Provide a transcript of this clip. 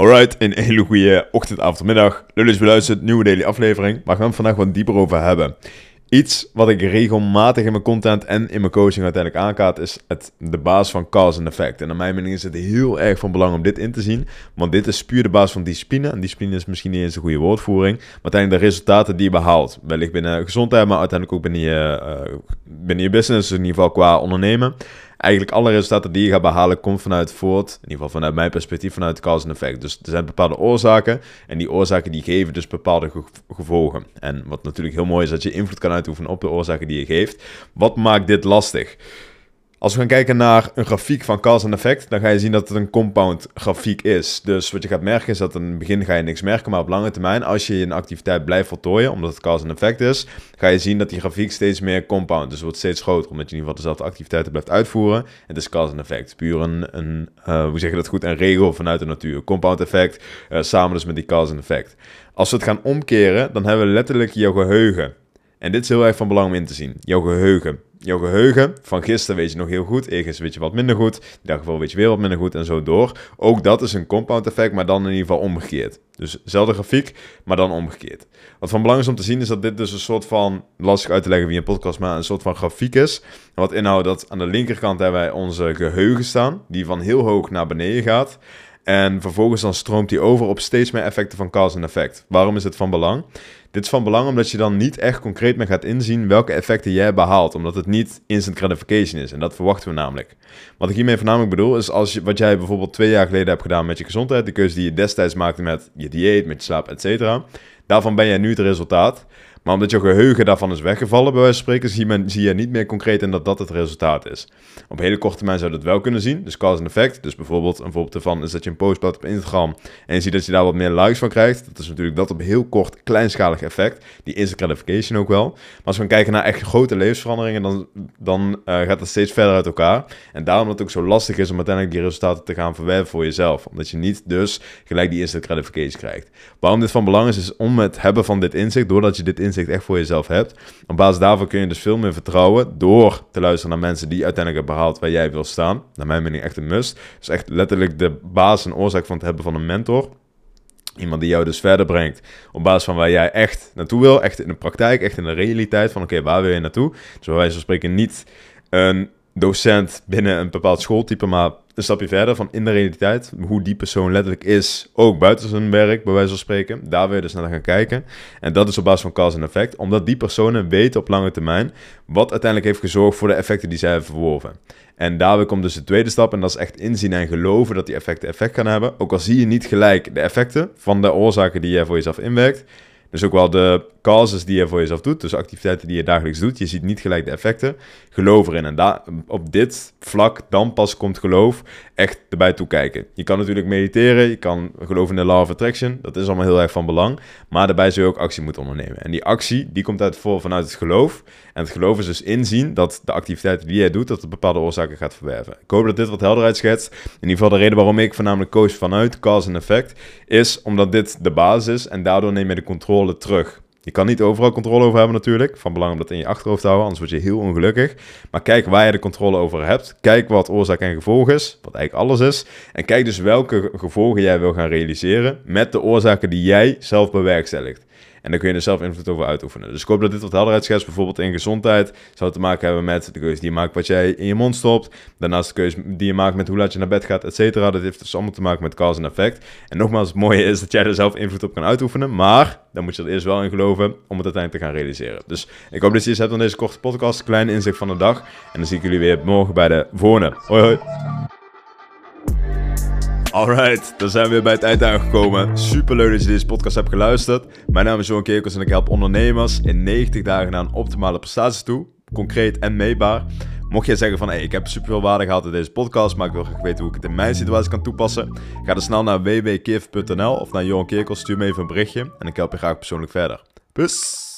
Alright, een hele goede ochtend, avond, middag. Leuk nieuwe daily aflevering. Maar we gaan het vandaag wat dieper over hebben. Iets wat ik regelmatig in mijn content en in mijn coaching uiteindelijk aankaart, is het, de basis van cause en effect. En naar mijn mening is het heel erg van belang om dit in te zien, want dit is puur de basis van discipline. En discipline is misschien niet eens een goede woordvoering, maar uiteindelijk de resultaten die je behaalt. Wellicht binnen gezondheid, maar uiteindelijk ook binnen je, uh, binnen je business, dus in ieder geval qua ondernemen eigenlijk alle resultaten die je gaat behalen, komt vanuit voort, in ieder geval vanuit mijn perspectief, vanuit cause en effect. Dus er zijn bepaalde oorzaken en die oorzaken die geven dus bepaalde gevolgen. En wat natuurlijk heel mooi is, dat je invloed kan uitoefenen op de oorzaken die je geeft. Wat maakt dit lastig? Als we gaan kijken naar een grafiek van cause en effect, dan ga je zien dat het een compound grafiek is. Dus wat je gaat merken is dat in het begin ga je niks merken, maar op lange termijn, als je een activiteit blijft voltooien, omdat het cause en effect is, ga je zien dat die grafiek steeds meer compound, dus wordt steeds groter, omdat je in ieder geval dezelfde activiteiten blijft uitvoeren. Het is cause en effect, puur een, uh, hoe zeg je dat goed, een regel vanuit de natuur. Compound effect, uh, samen dus met die cause en effect. Als we het gaan omkeren, dan hebben we letterlijk jouw geheugen. En dit is heel erg van belang om in te zien. Jouw geheugen jouw geheugen van gisteren weet je nog heel goed, ergens weet je wat minder goed, in dat geval weet je weer wat minder goed en zo door. Ook dat is een compound effect, maar dan in ieder geval omgekeerd. Dus dezelfde grafiek, maar dan omgekeerd. Wat van belang is om te zien is dat dit dus een soort van, lastig uit te leggen via een podcast, maar een soort van grafiek is. Wat inhoudt dat aan de linkerkant hebben wij onze geheugen staan, die van heel hoog naar beneden gaat. En vervolgens dan stroomt die over op steeds meer effecten van cause en effect. Waarom is het van belang? Dit is van belang omdat je dan niet echt concreet meer gaat inzien welke effecten jij behaalt, omdat het niet instant gratification is. En dat verwachten we namelijk. Wat ik hiermee voornamelijk bedoel is als je, wat jij bijvoorbeeld twee jaar geleden hebt gedaan met je gezondheid, de keuze die je destijds maakte met je dieet, met je slaap, etc. Daarvan ben jij nu het resultaat. Maar omdat je geheugen daarvan is weggevallen, bij wijze van spreken, zie je, niet meer concreet in dat dat het resultaat is. Op hele korte termijn zou je dat wel kunnen zien, dus cause en effect. Dus bijvoorbeeld, een voorbeeld ervan is dat je een post plaat op Instagram en je ziet dat je daar wat meer likes van krijgt. Dat is natuurlijk dat op heel kort, kleinschalig effect. Die instant gratification ook wel. Maar als we gaan kijken naar echt grote levensveranderingen, dan, dan uh, gaat het steeds verder uit elkaar. En daarom dat het ook zo lastig is om uiteindelijk die resultaten te gaan verwerven voor jezelf. Omdat je niet dus gelijk die instant gratification krijgt. Waarom dit van belang is, is om het hebben van dit inzicht, doordat je dit inzicht inzicht echt voor jezelf hebt. Op basis daarvan kun je dus veel meer vertrouwen door te luisteren naar mensen die uiteindelijk hebben behaald waar jij wil staan. Naar mijn mening echt een must. Dus echt letterlijk de basis en oorzaak van het hebben van een mentor. Iemand die jou dus verder brengt op basis van waar jij echt naartoe wil. Echt in de praktijk, echt in de realiteit van oké, waar wil je naartoe? Dus wijze van spreken niet een docent binnen een bepaald schooltype, maar een stapje verder van in de realiteit, hoe die persoon letterlijk is, ook buiten zijn werk, bij wijze van spreken. Daar wil je dus naar gaan kijken. En dat is op basis van cause en effect, omdat die personen weten op lange termijn wat uiteindelijk heeft gezorgd voor de effecten die zij hebben verworven. En daarbij komt dus de tweede stap, en dat is echt inzien en geloven dat die effecten effect gaan hebben. Ook al zie je niet gelijk de effecten van de oorzaken die jij voor jezelf inwerkt. Dus ook wel de causes die je voor jezelf doet, dus activiteiten die je dagelijks doet. Je ziet niet gelijk de effecten. Geloof erin. En op dit vlak, dan pas komt geloof echt erbij toekijken. Je kan natuurlijk mediteren, je kan geloven in de law of attraction. Dat is allemaal heel erg van belang. Maar daarbij zul je ook actie moeten ondernemen. En die actie, die komt uit voor, vanuit het geloof. En het geloof is dus inzien dat de activiteiten die jij doet, dat het bepaalde oorzaken gaat verwerven. Ik hoop dat dit wat helderheid schetst. In ieder geval de reden waarom ik voornamelijk coach vanuit cause en effect, is omdat dit de basis is en daardoor neem je de controle terug. Je kan niet overal controle over hebben natuurlijk. Van belang om dat in je achterhoofd te houden, anders word je heel ongelukkig. Maar kijk waar je de controle over hebt. Kijk wat oorzaak en gevolg is, wat eigenlijk alles is. En kijk dus welke gevolgen jij wil gaan realiseren met de oorzaken die jij zelf bewerkstelligt. En dan kun je er zelf invloed over uitoefenen. Dus ik hoop dat dit wat helderheid schetst. Bijvoorbeeld in gezondheid zou te maken hebben met de keuze die je maakt wat jij in je mond stopt. Daarnaast de keuze die je maakt met hoe laat je naar bed gaat, et cetera. Dat heeft dus allemaal te maken met cause en effect. En nogmaals, het mooie is dat jij er zelf invloed op kan uitoefenen. Maar dan moet je er eerst wel in geloven om het uiteindelijk te gaan realiseren. Dus ik hoop dat je iets hebt aan deze korte podcast. Klein inzicht van de dag. En dan zie ik jullie weer morgen bij de volgende. Hoi hoi. Alright, dan zijn we weer bij het eind aangekomen. Super leuk dat je deze podcast hebt geluisterd. Mijn naam is Johan Kerkels en ik help ondernemers in 90 dagen naar een optimale prestatie toe. Concreet en meetbaar. Mocht jij zeggen van, hey, ik heb super veel waarde gehad in deze podcast, maar ik wil graag weten hoe ik het in mijn situatie kan toepassen. Ga dan snel naar www.kif.nl of naar Johan Kerkels, stuur me even een berichtje en ik help je graag persoonlijk verder. Peace!